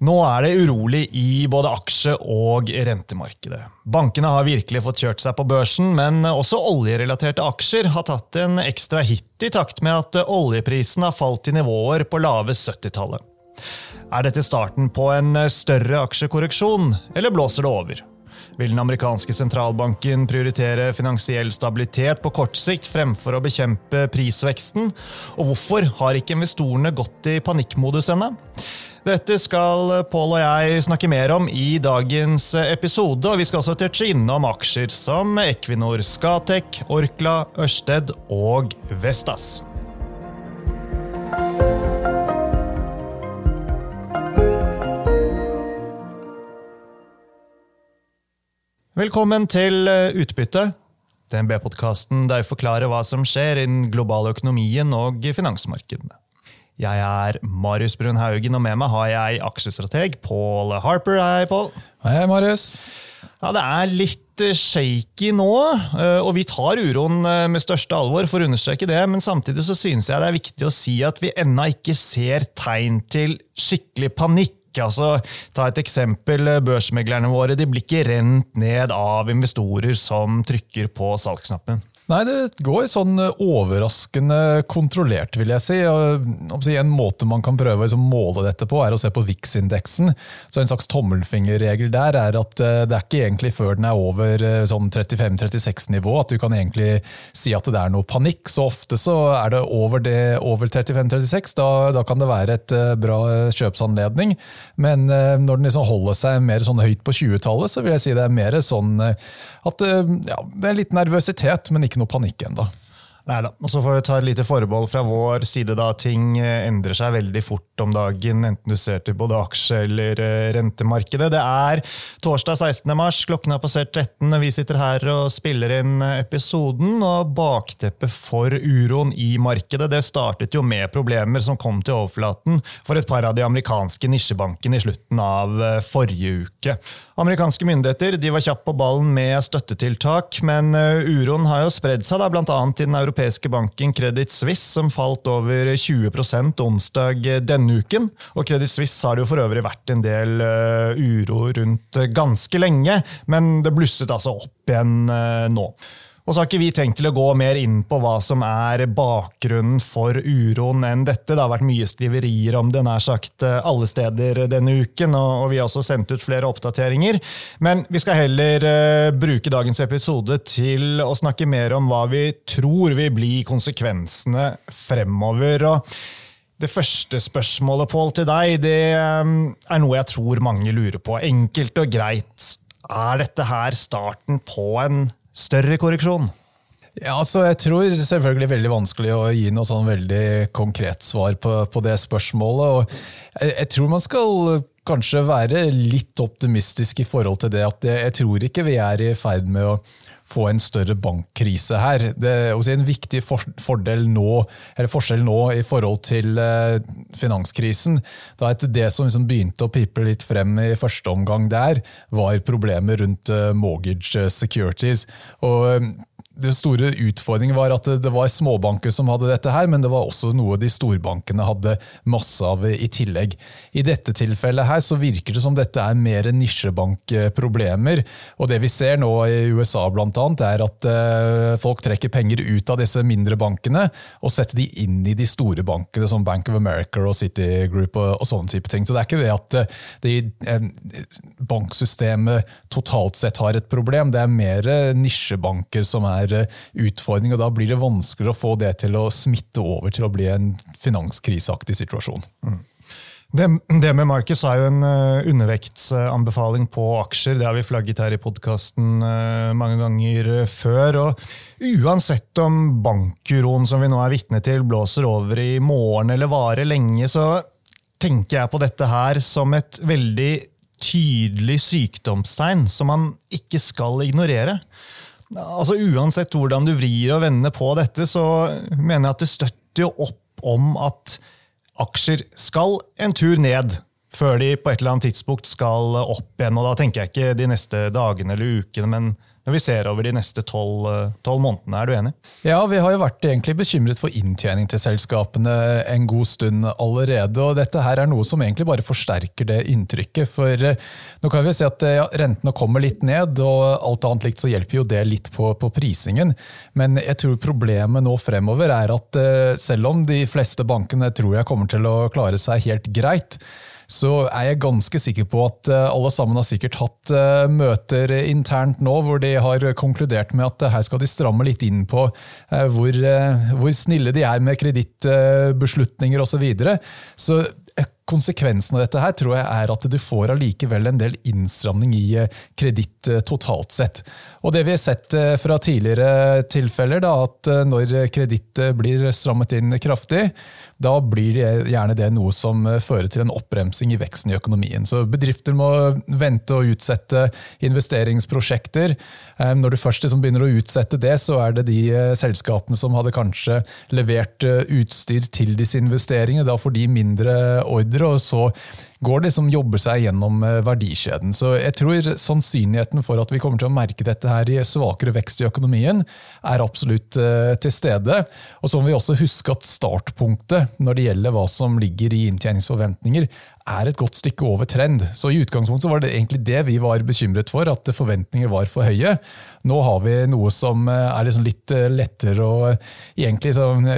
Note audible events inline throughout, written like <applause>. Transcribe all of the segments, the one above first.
Nå er det urolig i både aksje- og rentemarkedet. Bankene har virkelig fått kjørt seg på børsen, men også oljerelaterte aksjer har tatt en ekstra hit i takt med at oljeprisen har falt til nivåer på lave 70-tallet. Er dette starten på en større aksjekorreksjon, eller blåser det over? Vil den amerikanske sentralbanken prioritere finansiell stabilitet på kort sikt fremfor å bekjempe prisveksten? Og hvorfor har ikke investorene gått i panikkmodus ennå? Dette skal Pål og jeg snakke mer om i dagens episode, og vi skal også touche innom aksjer som Equinor, Skatek, Orkla, Ørsted og Vestas. Velkommen til Utbytte, DNB-podkasten der vi forklarer hva som skjer i den globale økonomien og finansmarkedene. Jeg er Marius Brun Haugen, og med meg har jeg aksjestrateg Paul Harper. Hei, Paul. Hei, Marius. Ja, Det er litt eh, shaky nå, eh, og vi tar uroen eh, med største alvor. for å understreke det, Men samtidig så synes jeg det er viktig å si at vi ennå ikke ser tegn til skikkelig panikk. Altså, ta et eksempel. Børsmeglerne våre de blir ikke rent ned av investorer som trykker på salgsknappen. Nei, det går sånn eh, overraskende kontrollert, vil jeg si. En måte man kan prøve å måle dette på, er å se på VIX-indeksen. Så En slags tommelfingerregel der er at eh, det er ikke egentlig før den er over eh, sånn 35-36-nivå at du kan egentlig si at det er noe panikk. Så ofte så er det over, over 35-36. Da, da, kan det være et bra kjøpsanledning. Men når den liksom holder seg mer sånn høyt på 20-tallet, så vil jeg si det er mer sånn at ja, det er litt nervøsitet, men ikke noe panikk ennå. Nei da. Og så får vi ta et lite forbehold fra vår side. da Ting eh, endrer seg veldig fort om dagen, enten du ser til både aksje- eller eh, rentemarkedet. Det er torsdag 16. mars, klokken har passert 13. Vi sitter her og spiller inn eh, episoden. og Bakteppet for uroen i markedet det startet jo med problemer som kom til overflaten for et par av de amerikanske nisjebankene i slutten av forrige uke. Amerikanske myndigheter de var kjappe på ballen med støttetiltak, men uroen har jo spredd seg, bl.a. i den europeiske banken Credit Suisse, som falt over 20% onsdag denne uken. Og Credit Suisse har det jo for øvrig vært en del uh, uro rundt ganske lenge, men det blusset altså opp igjen nå. Og så har ikke vi tenkt til å gå mer inn på hva som er bakgrunnen for uroen enn dette. Det har vært mye skriverier om det nær sagt eh, alle steder denne uken, og vi har også sendt ut flere oppdateringer. Men vi skal heller uh, bruke dagens episode til å snakke mer om hva vi tror vil bli konsekvensene fremover. og det første spørsmålet Paul, til deg det um, er noe jeg tror mange lurer på. Enkelt og greit. Er dette her starten på en større korreksjon? Ja, altså Jeg tror selvfølgelig veldig vanskelig å gi noe sånn veldig konkret svar på, på det spørsmålet. jeg, jeg, tror man skal kanskje være litt optimistisk i forhold til det. at jeg, jeg tror ikke vi er i ferd med å få en større bankkrise her. Det er en viktig fordel nå, forskjell nå i forhold til eh, finanskrisen. Da det som liksom begynte å pipe litt frem i første omgang der, var problemer rundt eh, mortgage securities. Og den store utfordringen var at det var småbanker som hadde dette, her, men det var også noe de storbankene hadde masse av i tillegg. I dette tilfellet her så virker det som dette er mer nisjebankproblemer. og Det vi ser nå i USA, annet, er at eh, folk trekker penger ut av disse mindre bankene og setter de inn i de store bankene, som Bank of America og Citigroup og, og sånne type ting. Så det er ikke det at eh, de, eh, banksystemet totalt sett har et problem, det er mer nisjebanker som er større utfordring. og Da blir det vanskeligere å få det til å smitte over til å bli en finanskriseaktig situasjon. Mm. Det, det, med Marcus er jo en uh, undervektsanbefaling på aksjer. Det har vi flagget her i podkasten eh, mange ganger før. og Uansett om bankuroen som vi nå er vitne til, blåser over i morgen eller varer lenge, så tenker jeg på dette her som et veldig tydelig sykdomstegn som man ikke skal ignorere. Altså Uansett hvordan du vrir og vender på dette, så mener jeg at det støtter jo opp om at aksjer skal en tur ned før de på et eller annet tidspunkt skal opp igjen. og Da tenker jeg ikke de neste dagene eller ukene, men når vi ser over de neste tolv månedene. Er du enig? Ja, vi har jo vært egentlig bekymret for inntjening til selskapene en god stund allerede. og Dette her er noe som egentlig bare forsterker det inntrykket. For nå kan vi se at ja, rentene kommer litt ned, og alt annet likt så hjelper jo det litt på, på prisingen. Men jeg tror problemet nå fremover er at selv om de fleste bankene tror jeg kommer til å klare seg helt greit, så er jeg ganske sikker på at eh, alle sammen har sikkert hatt eh, møter internt nå hvor de har konkludert med at her skal de stramme litt inn på eh, hvor, hvor snille de er med kredittbeslutninger osv. Så, videre. så Konsekvensen av dette her tror jeg er at du får allikevel en del innstramning i eh, kreditt eh, totalt sett. Og det vi har sett eh, fra tidligere tilfeller, da, at når kreditt blir strammet inn kraftig, da blir det gjerne det noe som fører til en oppbremsing i veksten i økonomien. Så bedrifter må vente og utsette investeringsprosjekter. Når du først liksom begynner å utsette det, så er det de selskapene som hadde kanskje levert utstyr til disse investeringene. Da får de mindre ordre og så går det som jobber seg gjennom eh, verdikjeden. Så jeg tror sannsynligheten for at vi kommer til å merke dette her i svakere vekst i økonomien, er absolutt uh, til stede. Og så må vi også huske at startpunktet når det gjelder hva som ligger i inntjeningsforventninger, er et godt stykke over trend. Så i utgangspunktet var det egentlig det vi var bekymret for, at forventninger var for høye. Nå har vi noe som eh, er liksom litt lettere å egentlig sånn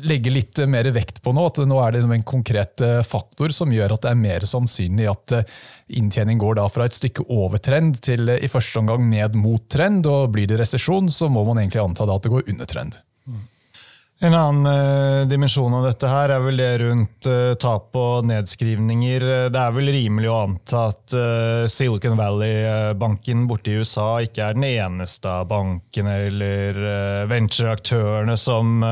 legge litt mer vekt på nå. At nå er det en konkret eh, faktor som gjør at det er mer sannsynlig at eh, inntjening går da fra et stykke over trend til eh, i første omgang ned mot trend. og Blir det resesjon, så må man egentlig anta at det går under trend. En annen eh, dimensjon av dette her er vel det rundt eh, tap og nedskrivninger. Det er vel rimelig å anta at eh, Silicon Valley-banken borte i USA ikke er den eneste av bankene eller ventureaktørene som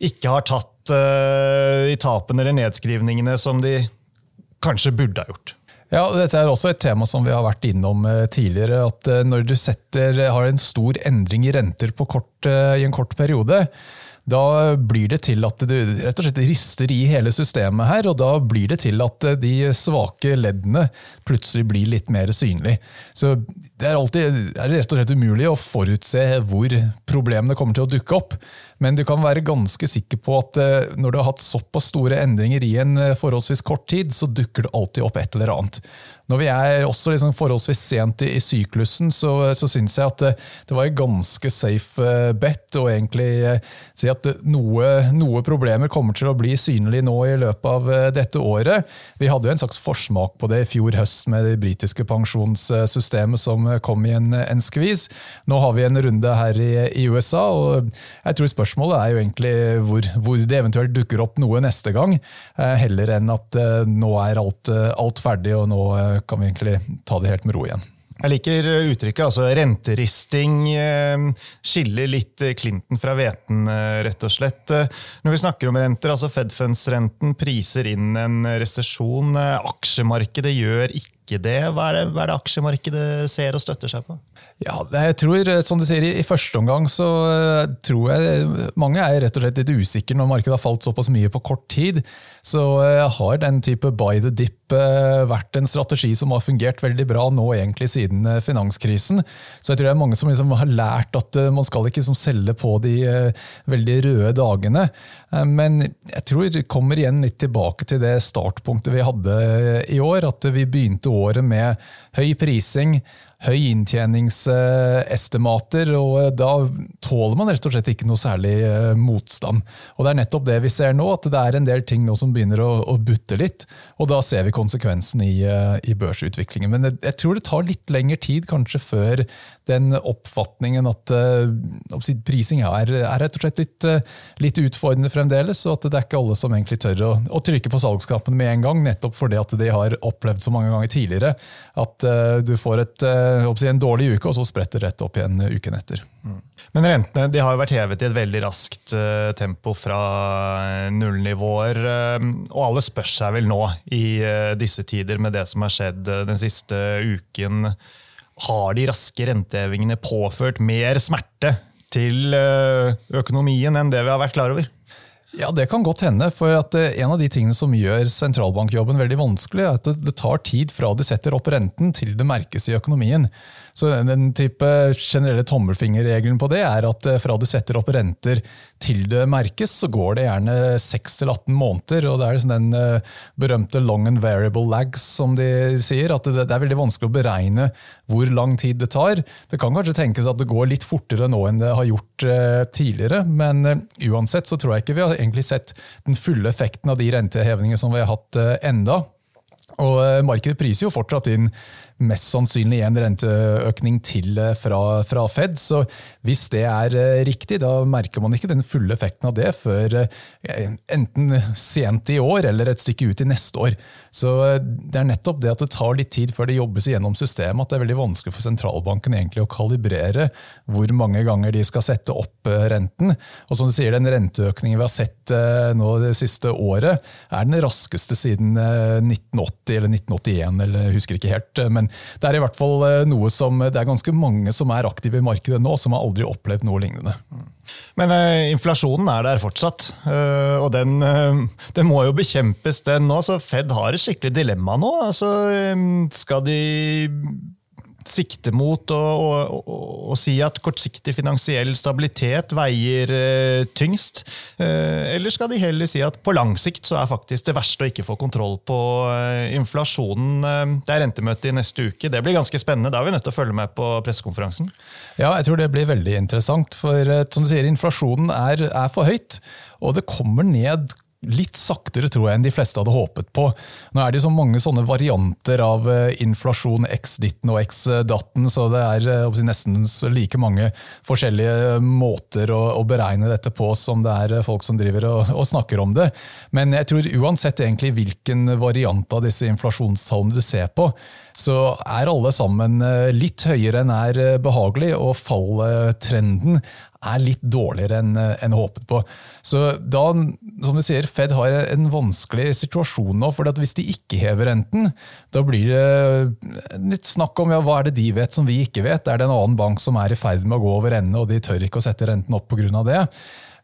ikke har tatt uh, de tapene eller nedskrivningene som de kanskje burde ha gjort. Ja, Dette er også et tema som vi har vært innom uh, tidligere. at uh, Når du setter, har en stor endring i renter kort, i en kort periode, da blir det til at du rett og slett rister i hele systemet her, og da blir det til at de svake leddene plutselig blir litt mer synlige. Så det er, alltid, er rett og slett umulig å forutse hvor problemene kommer til å dukke opp. Men du kan være ganske sikker på at eh, når du har hatt såpass store endringer i en eh, forholdsvis kort tid, så dukker det alltid opp et eller annet. Når vi er også liksom forholdsvis sent i, i syklusen, så, så syns jeg at det, eh, det, var en ganske safe bet å egentlig si at noe, noe, problemer kommer til å bli synlig nå i løpet av dette året. Vi hadde jo en slags forsmak på det i fjor høst med det britiske pensjonssystemet som kom i en, en skvis. Nå har vi en runde her i, i USA, og jeg tror spørsmålet er jo egentlig hvor, hvor, det eventuelt dukker opp noe neste gang, eh, heller enn at eh, nå er alt, eh, alt ferdig og nå kan vi egentlig ta det helt med ro igjen. Jeg liker uttrykket. altså Renteristing skiller litt Clinton fra hveten, rett og slett. Når vi snakker om renter, altså Fedfunds-renten priser inn en resesjon. Aksjemarkedet gjør ikke ikke det? Hva er det, hva er det aksjemarkedet ser og støtter seg på? Ja, jeg tror, som du sier, I første omgang så eh, tror jeg mange er rett og slett litt usikre når markedet har falt såpass mye på kort tid. Så eh, har den type buy the dip eh, vært en strategi som har fungert veldig bra nå egentlig siden finanskrisen. Så jeg tror det er mange som liksom har lært at man skal ikke liksom selge på de veldig røde dagene. Men jeg tror det kommer igjen litt tilbake til det startpunktet vi hadde i år. At vi begynte året med høy prising, høy inntjeningsestimater, og eh, da tåler man rett og slett ikke noe særlig eh, motstand. Og Det er nettopp det vi ser nå, at det er en del ting nå som begynner å, å butte litt. Og da ser vi konsekvensen i, eh, i børsutviklingen. Men jeg, jeg, tror det tar litt lengre tid kanskje før den oppfatningen at uh, prising er, er, rett og slett litt, litt, utfordrende fremdeles, og at det er ikke alle som egentlig tør å, å trykke på salgsknappen med en gang, nettopp fordi at de har opplevd så mange ganger tidligere at uh, du får et uh, en dårlig uke, og så spretter rett opp igjen uken etter. Mm. Men rentene de har jo vært hevet i et veldig raskt uh, tempo fra nullnivåer. Uh, og alle spør seg vel nå, i disse tider, med det som har skjedd den siste uken, har de raske rentehevingene påført mer smerte til økonomien enn det vi har vært klar over? Ja, Det kan godt hende. for eh, En av de tingene som gjør sentralbankjobben veldig vanskelig, er at det tar tid fra du setter opp renten til det merkes i økonomien. Så Den type generelle tommelfingerregelen på det er at eh, fra du setter opp renter til det merkes, så går det gjerne 6-18 måneder. og Det er liksom den eh, berømte long and variable lags, som de sier. At det er veldig vanskelig å beregne hvor lang tid det tar. Det kan kanskje tenkes at det går litt fortere nå enn det har gjort eh, tidligere, men uansett så tror jeg ikke vi har egentlig sett den fulle effekten av de rentehevingene som vi har hatt enda. Og Markedet priser jo fortsatt inn mest sannsynlig en renteøkning til eh, fra, fra, Fed. Så hvis det er eh, riktig, da merker man ikke den fulle effekten av det før eh, enten sent i år eller et stykke ut i neste år. Så Det er nettopp det at det tar litt tid før det jobbes gjennom systemet, at det er veldig vanskelig for sentralbanken egentlig å kalibrere hvor mange ganger de skal sette opp renten. Og som du sier, Den renteøkningen vi har sett nå det siste året, er den raskeste siden 1980 eller 1981, eller husker ikke helt. men det er i hvert fall eh, noe som det er ganske mange som er aktive i markedet nå, som har aldri opplevd noe lignende. Men eh, inflasjonen er der fortsatt, eh, og den, eh, den, må jo bekjempes, den nå. Så Fed har et skikkelig dilemma nå. Altså, skal de sikte mot å, å, å, si at kortsiktig finansiell stabilitet veier eh, tyngst? Eh, eller skal de heller si at på lang sikt så er faktisk det verste å ikke få kontroll på eh, inflasjonen? Eh, det er rentemøte i neste uke. Det blir ganske spennende. Da er vi nødt til å følge med på pressekonferansen. Ja, jeg tror det blir veldig interessant. For eh, som du sier, inflasjonen er, er for høyt, og det kommer ned litt saktere tror jeg enn de fleste hadde håpet på. Nå er det så mange sånne varianter av eh, inflasjon, x-ditten og x-datten, så det er eh, nesten like mange forskjellige måter å, beregne dette på som det er folk som driver og, og, snakker om det. Men jeg tror uansett egentlig hvilken variant av disse inflasjonstallene du ser på, så er alle sammen eh, litt høyere enn er behagelig, og falltrenden er litt dårligere enn en håpet på. Så da, som du sier, Fed har en vanskelig situasjon nå. for hvis de ikke hever renten, da blir det litt snakk om ja, hva er det de vet som vi ikke vet. Er det en annen bank som er i ferd med å gå over ende, og de tør ikke å sette renten opp pga. det?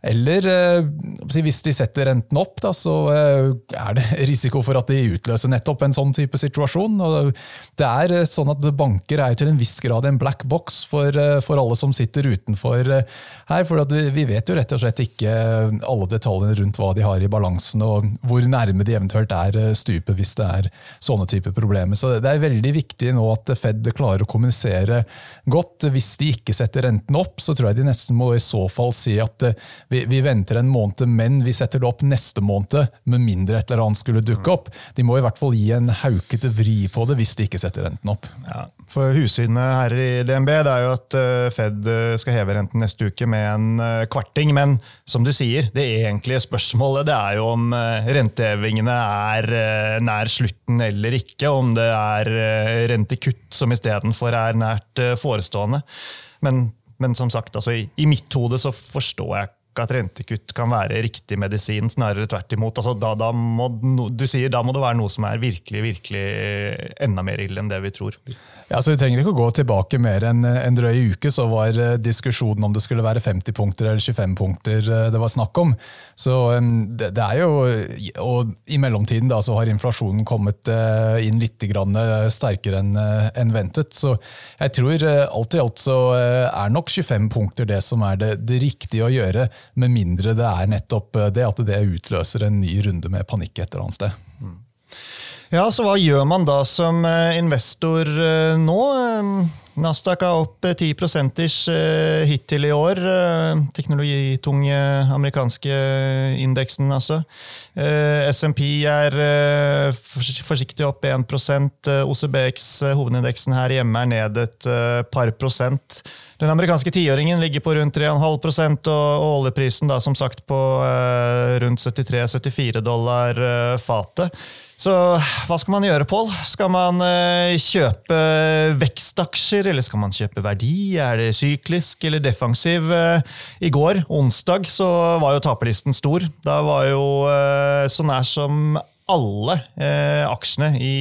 Eller eh, hvis de setter renten opp, da, så eh, er det <laughs> risiko for at de utløser nettopp en sånn type situasjon. Det er eh, sånn at Banker er til en viss grad en black box for, for alle som sitter utenfor her. For vi vet jo rett og slett ikke alle detaljene rundt hva de har i balansen, og hvor nærme de eventuelt er stupet hvis det er sånne type problemer. Så det er veldig viktig nå at Fed klarer å kommunisere godt. Hvis de ikke setter renten opp, så tror jeg de nesten må i så fall si at vi, vi, venter en måned, men vi setter det opp neste måned, med mindre et eller annet skulle dukke opp. De må i hvert fall gi en haukete vri på det hvis de ikke setter renten opp. Ja, for Hussynet her i DNB det er jo at eh, Fed eh, skal heve renten neste uke med en eh, kvarting. Men som du sier, det egentlige spørsmålet det er jo om rentehevingene er nær slutten eller ikke. Om det er rentekutt som istedenfor er nært forestående. Men men som sagt, altså, i, i, mitt hode så forstår jeg at rentekutt kan være riktig medisin, snarere tvert imot. Altså, da, da, må, du sier da må det være noe som er virkelig virkelig enda mer ille enn det vi tror. Ja, så Vi trenger ikke å gå tilbake mer enn en drøy uke, så var eh, diskusjonen om det skulle være 50 punkter eller 25 punkter eh, det var snakk om. Så det, det er jo, og I mellomtiden da, så har inflasjonen kommet eh, inn litt sterkere enn en ventet. Så jeg tror alt i alt så er nok 25 punkter det som er det, det riktige å gjøre med mindre det er nettopp det at det utløser en ny runde med panikk et eller annet sted. Ja, så hva gjør man da som eh, investor eh, nå? Nasdaq er opp 10 prosenters hittil i år. Teknologitunge amerikanske indeksen, altså. SMP er forsiktig opp 1 OCBX, hovedindeksen her hjemme, er ned et par prosent. Den amerikanske tiåringen ligger på rundt 3,5% og oljeprisen da, som sagt på rundt 73-74 dollar fatet. Så hva skal man gjøre, Pål? Skal man uh, kjøpe vekstaksjer, eller skal man kjøpe verdi? Er det syklisk eller defensiv? I går, onsdag, så var jo taperlisten stor. Da var jo så nær som alle aksjene i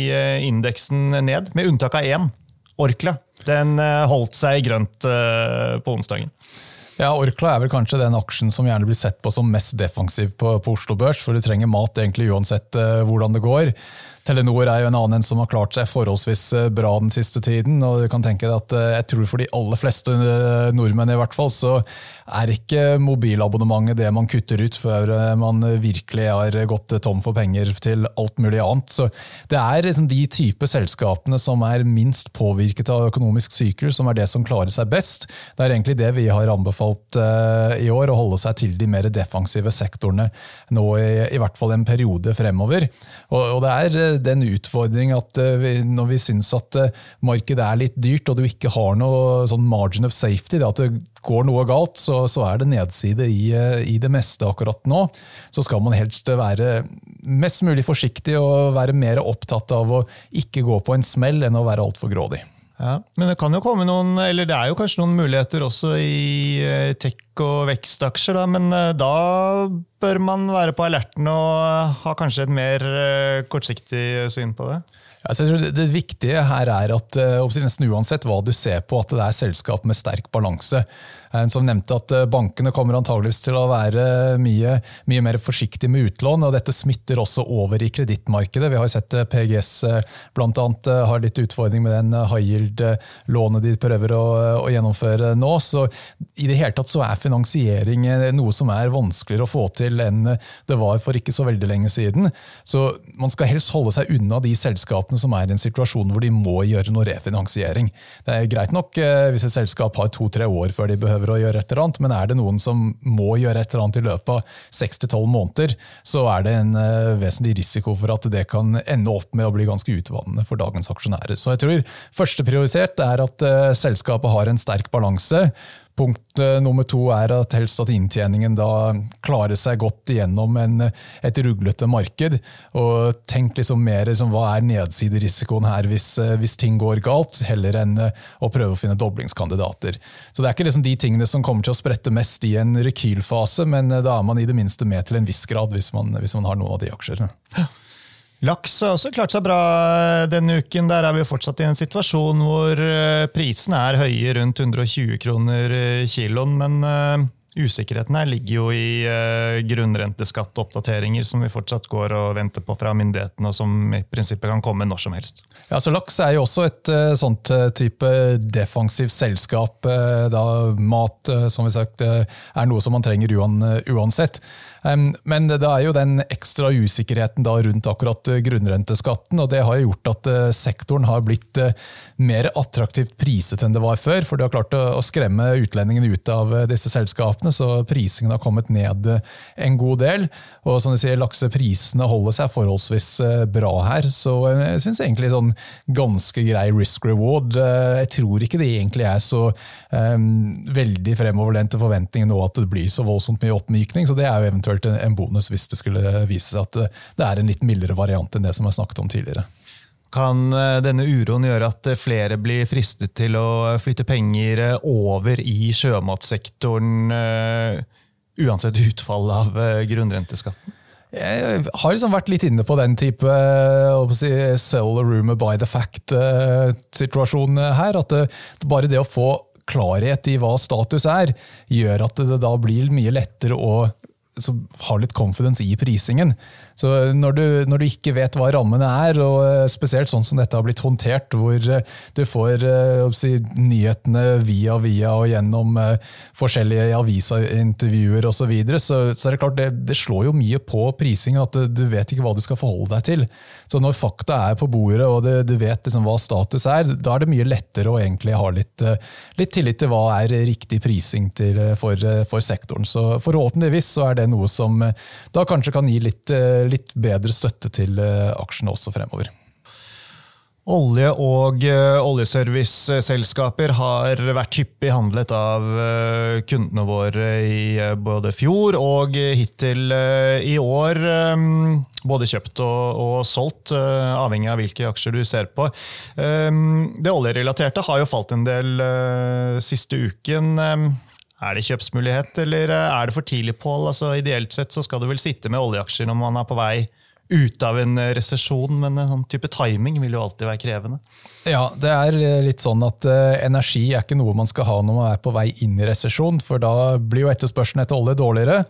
indeksen ned, med unntak av én. Orkla. Den holdt seg grønt på onsdagen. Ja, Orkla er vel kanskje den aksjen som gjerne blir sett på som mest defensiv på, på Oslo Børs, for du trenger mat egentlig uansett uh, hvordan det går. Telenor er jo en annen som har klart seg forholdsvis eh, bra den siste tiden. og du kan tenke deg at eh, jeg tror For de aller fleste eh, nordmenn i hvert fall, så er ikke mobilabonnementet det man kutter ut før man virkelig har gått tom for penger til alt mulig annet. Så Det er liksom de type selskapene som er minst påvirket av økonomisk sykel, som er det som klarer seg best. Det er egentlig det vi har anbefalt i år, å holde seg til de mer defensive sektorene nå i, i hvert fall en periode fremover. Og, og det er er utfordring at eh, når vi syns at eh, markedet er litt dyrt, og du ikke har noe sånn margin of safety, at det går noe galt, så, så er det nedside i, eh, i, det meste akkurat nå. Så skal man helst være mest mulig forsiktig og være mer opptatt av å ikke gå på en smell enn å være altfor grådig. Ja, Men det kan jo komme noen, eller det er jo kanskje noen muligheter også i eh, tech- og vekstaksjer. Da, men eh, da bør man være på alerten og ha kanskje et mer eh, kortsiktig syn på det? Altså, det, viktige her er at nesten uansett hva du ser på, at det er selskap med sterk balanse. Eh, som nevnte at eh, bankene kommer antageligvis til å være mye, mye mer forsiktige med utlån, og dette smitter også over i kredittmarkedet. Vi har sett eh, PGS annet har litt utfordring med den high yield-lånet de prøver å, å, gjennomføre nå. Så i det hele tatt så er finansiering noe som er vanskeligere å få til enn det var for ikke så veldig lenge siden. Så man skal helst holde seg unna de selskapene som er i en situasjon hvor de må gjøre noe refinansiering. Det er greit nok hvis et selskap har to-tre år før de behøver prøver å gjøre et eller annet, men er det noen som må gjøre et eller annet i løpet av 6-12 måneder, så er det en uh, vesentlig risiko for at det kan ende opp med å bli ganske utvannende for dagens aksjonærer. Så jeg tror første prioritet er at uh, selskapet har en sterk balanse. Punkt eh, nummer to er at helst at inntjeningen da klarer seg godt igjennom en, et ruglete marked. og Tenk liksom mer liksom, hva er nedsiderisikoen her hvis, eh, hvis, ting går galt, heller enn eh, å prøve å finne doblingskandidater. Så Det er ikke liksom de tingene som kommer til å sprette mest i en rekylfase, men da er man i det minste med til en viss grad hvis man, hvis man har noen av de aksjene. Ja. Laks har også klart seg bra denne uken. Der er vi fortsatt i en situasjon hvor eh, prisene er høye, rundt 120 kroner kiloen. Men usikkerheten her ligger jo i grunnrenteskatteoppdateringer som vi fortsatt går og venter på fra myndighetene, og som i prinsippet kan komme når som helst. Ja, så Laks er jo også et sånt type defensivt selskap. da Mat som vi sagt, er noe som man trenger uansett. Men det er jo den ekstra usikkerheten rundt akkurat eh, grunnrenteskatten, og det har gjort at eh, sektoren har blitt eh, mer attraktivt priset enn det var før. For det har klart å skremme utlendingene ut av disse selskapene, så prisingen har kommet ned en god del. Og som de sier, lakseprisene holder seg forholdsvis bra her, så jeg syns egentlig sånn ganske grei risk reward. Jeg tror ikke det egentlig er så um, veldig fremoverlente forventninger nå at det blir så voldsomt mye oppmykning, så det er jo eventuelt tilført en bonus hvis det skulle vise seg at det er en litt mildere variant enn det som er snakket om tidligere. Kan eh, denne uroen gjøre at flere blir fristet til å flytte penger eh, over i sjømatsektoren, eh, uansett utfall av grunnrenteskatten? Jeg har liksom vært litt inne på den type si, sell a rumor by the fact-situasjonen her. At det, bare det å få klarhet i hva status er, gjør at det da blir mye lettere å har litt confidence i prisingen. Så når du, når du, ikke vet hva rammene er, og eh, spesielt sånn som dette har blitt håndtert, hvor eh, du får eh, si, nyhetene via via og gjennom forskjellige avisintervjuer osv., så, videre, så så er det klart det, det, slår jo mye på prisingen at du, vet ikke hva du skal forholde deg til. Så når fakta er på bordet og du, du vet liksom hva status er, da er det mye lettere å egentlig ha litt, litt tillit til hva er riktig prising til, for, for sektoren. Så forhåpentligvis så er det noe som da kanskje kan gi litt litt bedre støtte til eh, aksjene også fremover. Olje- og oljeserviceselskaper har vært hyppig handlet av kundene våre i både fjor og hittil i år. Um, både kjøpt og, og solgt, avhengig av hvilke aksjer du ser på. Um, det oljerelaterte har jo falt en del siste uken. Er det kjøpsmulighet, eller er det for tidlig, Pål? Altså, ideelt sett så skal du vel sitte med oljeaksjer når man er på vei ut av en resesjon, men en sånn type timing vil jo alltid være krevende. Ja, det er litt sånn at uh, energi er ikke noe man skal ha når man er på vei inn i resesjon, for da blir jo etterspørselen etter olje dårligere.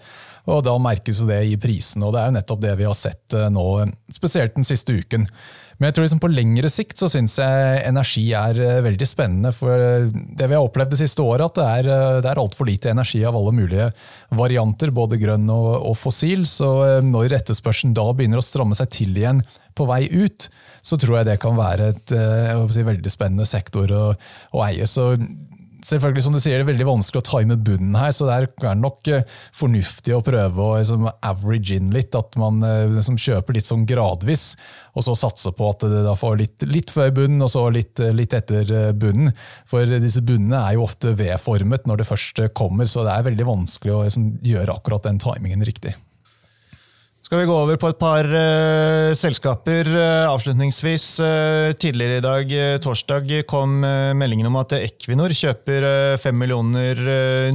Og da merkes jo det i prisene, og det er jo nettopp det vi har sett uh, nå, spesielt den siste uken. Men jeg tror liksom på lengre sikt så syns jeg energi er uh, veldig spennende. For det vi har opplevd det siste året, at det er, uh, det er altfor lite energi av alle mulige varianter, både grønn og, og fossil. Så når etterspørselen da begynner å stramme seg til igjen på vei ut, så tror jeg det kan være et si, veldig spennende sektor å, å eie. Så selvfølgelig som du sier, det er veldig vanskelig å time bunnen her, så det er nok eh, fornuftig å prøve å liksom, average in litt. At man liksom, kjøper litt sånn gradvis, og så satser på at det da får litt, litt før bunnen, og så litt, litt, etter eh, bunnen. For disse bunnene er jo ofte V-formet når det først kommer, så det er veldig vanskelig å liksom, gjøre akkurat den timingen riktig. Skal vi gå over på et par uh, selskaper uh, avslutningsvis. Uh, tidligere i dag, torsdag, kom meldingen om at Equinor kjøper fem millioner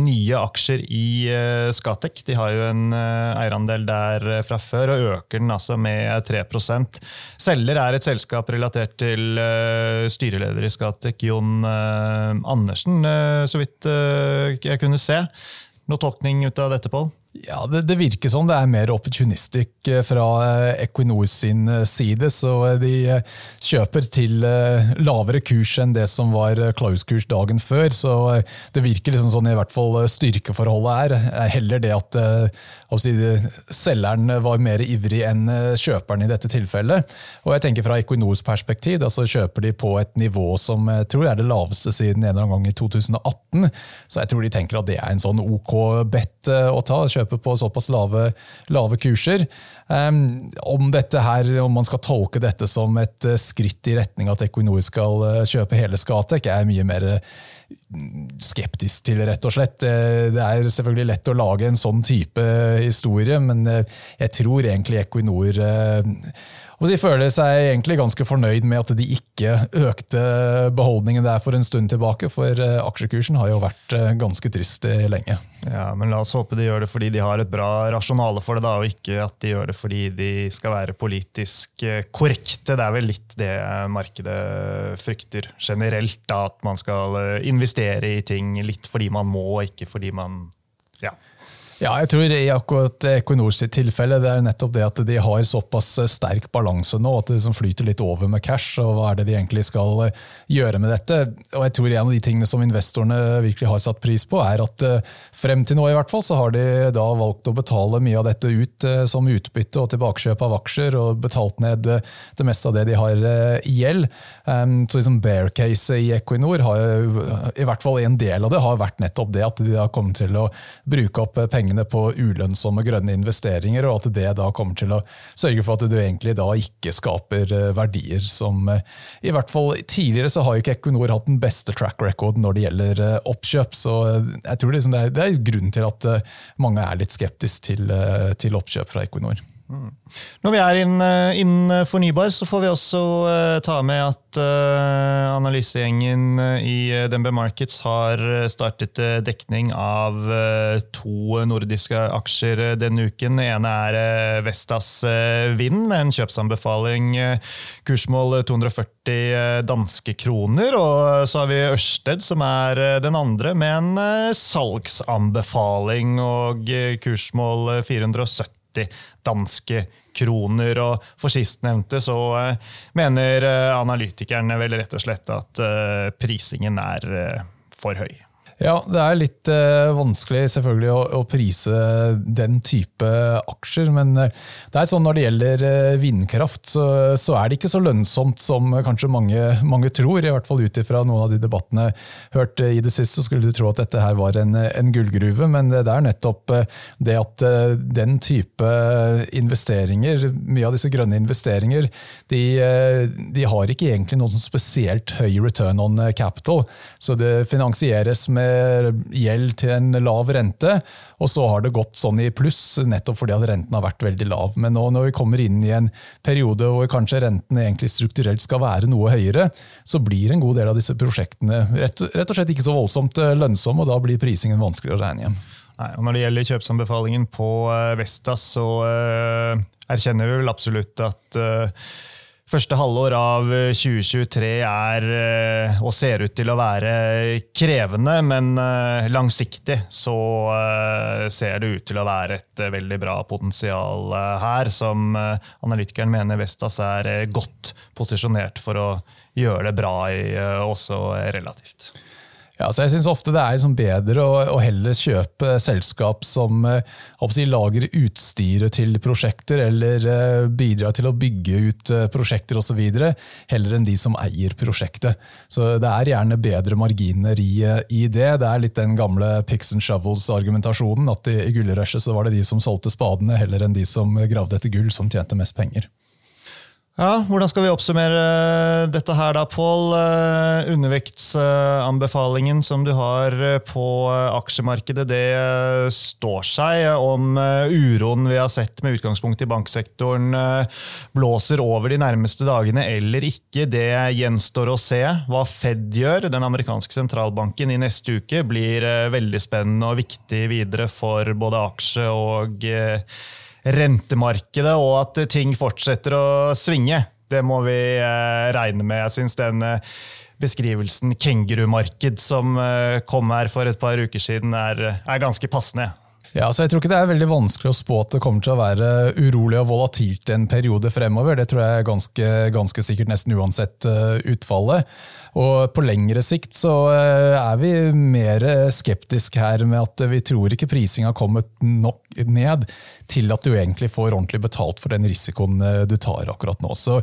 nye aksjer i Skatec. De har jo en eierandel der fra før, og øker den altså med 3% Selger er et selskap relatert til styreleder i Skatec, Jon Andersen, så vidt jeg kunne se. Noe tolkning ut av dette, Pål? Ja, det, det, virker som det er mer opportunistic eh, fra eh, Equinor sin eh, side. Så de kjøper til lavere kurs enn det som var close-kurs dagen før. Så det virker liksom sånn i hvert fall styrkeforholdet er. Heller det at si, selgeren var mer ivrig enn kjøperen i dette tilfellet. Og jeg tenker Fra Equinors perspektiv så kjøper de på et nivå som jeg tror er det laveste siden en eller annen gang i 2018. Så jeg tror de tenker at det er en sånn ok bet å ta. Kjøpe kjøpe på såpass lave, lave kurser. Um, om, her, om, man skal tolke dette som et uh, skritt i retning at Equinor skal uh, kjøpe hele Skatek, er mye mer uh, skeptisk til, rett og slett. Det er selvfølgelig lett å lage en sånn type historie, men jeg tror egentlig Equinor og de føler seg egentlig ganske fornøyd med at de ikke økte beholdningen der for en stund tilbake, for eh, aksjekursen har jo vært eh, ganske trist eh, lenge. Ja, men La oss håpe de gjør det fordi de har et bra rasjonale for det, da, og ikke at de gjør det fordi de skal være politisk korrekte. Det er vel litt det markedet frykter generelt, da, at man skal investere i ting litt fordi man må, ikke fordi man ja, ja, jeg tror i akkurat Equinors tilfelle det er nettopp det at de har såpass sterk balanse nå at det liksom flyter litt over med cash. og Hva er det de egentlig skal eh, gjøre med dette? Og jeg tror En av de tingene som investorene virkelig har satt pris på, er at eh, frem til nå i hvert fall så har de da valgt å betale mye av dette ut eh, som utbytte og tilbakekjøp av aksjer, og betalt ned det meste av det de har i gjeld. Ehm, så liksom bear case i Equinor, har, i hvert fall en del av det, har vært nettopp det at de har kommet til å bruke opp penger pengene på ulønnsomme grønne investeringer, og at det da kommer til å sørge for at du egentlig da ikke skaper eh, verdier som eh, I hvert fall tidligere så har jo ikke Equinor hatt den beste track record når det gjelder eh, oppkjøp, så jeg tror liksom det, er, det er grunnen til at mange er litt skeptiske til, til oppkjøp fra Equinor. Når vi er innen inn fornybar, så får vi også uh, ta med at analysegjengen i DNB Markets har startet dekning av to nordiske aksjer denne uken. Den ene er Vestas Vind med en kjøpsanbefaling. kursmål 240 danske kroner. Og så har vi Ørsted, som er den andre, med en salgsanbefaling og kursmål 470 danske kroner. Og for sistnevnte så uh, mener uh, analytikerne vel rett og slett at uh, prisingen er for høy. Ja, det er litt eh, vanskelig selvfølgelig å, å, prise den type aksjer. Men eh, det er sånn når det gjelder eh, vindkraft, så, så, er det ikke så lønnsomt som kanskje mange, mange tror. I hvert fall ut ifra noen av de debattene hørt i det siste, så skulle du tro at dette her var en, en gullgruve. Men det er nettopp eh, det at den type investeringer, mye av disse grønne investeringer, de, de har ikke egentlig noen sånn spesielt høy return on capital. Så det finansieres med gjeld til en lav rente, og så har det gått sånn i pluss nettopp fordi at renten har vært veldig lav. Men nå når vi kommer inn i en periode hvor kanskje renten egentlig strukturelt skal være noe høyere, så blir en god del av disse prosjektene rett, rett og slett ikke så voldsomt lønnsomme, og da blir prisingen vanskeligere å regne igjen. Nei, og Når det gjelder kjøpsanbefalingen på uh, Vestas, så uh, erkjenner vi vel absolutt at uh, første halvår av 2023 er og ser ut til å være krevende, men langsiktig så ser det ut til å være et veldig bra potensial her, som analytikeren mener Vestas er godt posisjonert for å gjøre det bra i, også relativt. Ja, så jeg synes ofte det er liksom bedre å, å, heller kjøpe selskap som eh, si, lager utstyret til prosjekter, eller eh, bidrar til å bygge ut eh, prosjekter osv., heller enn de som eier prosjektet. Så Det er gjerne bedre marginer i, i det. Det er litt den gamle picks and shovels-argumentasjonen. at I, i gullrushet var det de som solgte spadene, heller enn de som gravde etter gull, som tjente mest penger. Ja, Hvordan skal vi oppsummere dette her, da, Pål? Eh, undervektsanbefalingen som du har eh, på eh, aksjemarkedet, det står seg. Om uroen vi har sett med utgangspunkt i banksektoren blåser over de nærmeste dagene eller ikke, det gjenstår å se. Hva Fed gjør, den amerikanske sentralbanken, i neste uke, blir veldig spennende og viktig videre for både aksje og rentemarkedet, og at ting fortsetter å svinge. Det må vi eh, regne med. Jeg syns den eh, beskrivelsen kengurumarked som eh, kom her for et par uker siden, er, er ganske passende. Ja, så jeg tror ikke det er veldig vanskelig å spå at det kommer til å være urolig og volatilt en periode fremover. Det tror jeg er ganske, ganske sikkert nesten uansett utfallet. Og på lengre sikt så er vi mer skeptiske her med at vi tror ikke prisinga har kommet nok ned til at du egentlig får ordentlig betalt for den risikoen eh, du tar akkurat nå. Så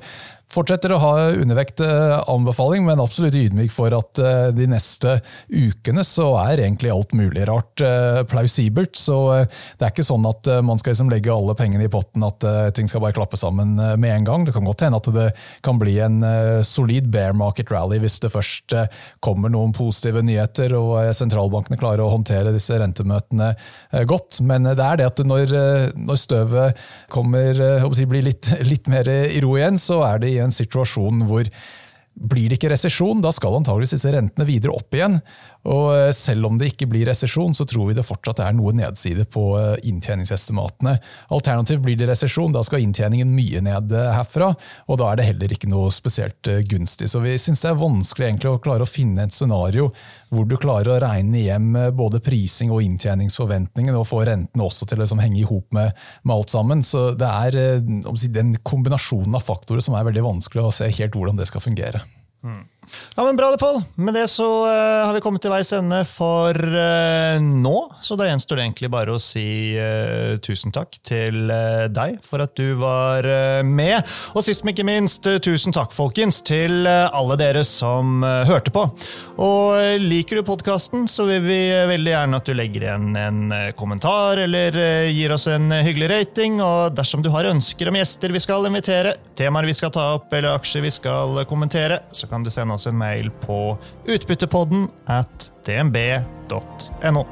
fortsetter å ha undervekt eh, anbefaling, men absolutt ydmyk for at eh, de neste ukene så er egentlig alt mulig rart plausibelt. Så det er ikke sånn at man skal liksom legge alle pengene i potten, at ting skal bare klappe sammen med en gang. Det kan godt hende at det kan bli en solid bear market rally hvis det først kommer noen positive nyheter og sentralbankene klarer å håndtere disse rentemøtene godt. Men det er det at når når støvet kommer, eh, si, blir litt, <laughs> litt mer i ro igjen, så er det i en situasjon hvor blir det ikke resesjon, da skal antageligvis disse rentene videre opp igjen. Og eh, selv om det ikke blir resesjon, så tror vi det fortsatt er noe nedside på eh, inntjeningsestimatene. Alternativt blir det resesjon, da skal inntjeningen mye ned eh, herfra. Og da er det heller ikke noe spesielt gunstig. Så vi syns det er vanskelig egentlig å klare å finne et scenario hvor du klarer å regne hjem både prising og inntjeningsforventningene, og få rentene også til å liksom henge i hop med, med, alt sammen. Så det er den kombinasjonen av faktorer som er veldig vanskelig å se helt hvordan det skal fungere. Mm. Ja, men Bra det, Pål. Med det så uh, har vi kommet til veis ende for uh, nå. Så da gjenstår det egentlig bare å si uh, tusen takk til deg for at du var med. Og sist, men ikke minst, tusen takk, folkens, til alle dere som hørte på. Og liker du podkasten, så vil vi veldig gjerne at du legger igjen en kommentar eller gir oss en hyggelig rating. Og dersom du har ønsker om gjester vi skal invitere, temaer vi skal ta opp eller aksjer vi skal kommentere, så kan du sende oss en mail på utbyttepodden at dnb.no.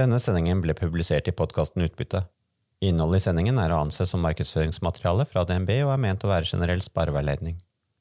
Denne sendingen ble publisert i podkasten Utbytte. Innholdet i sendingen er å anse som markedsføringsmateriale fra DNB og er ment å være generell spareveiledning.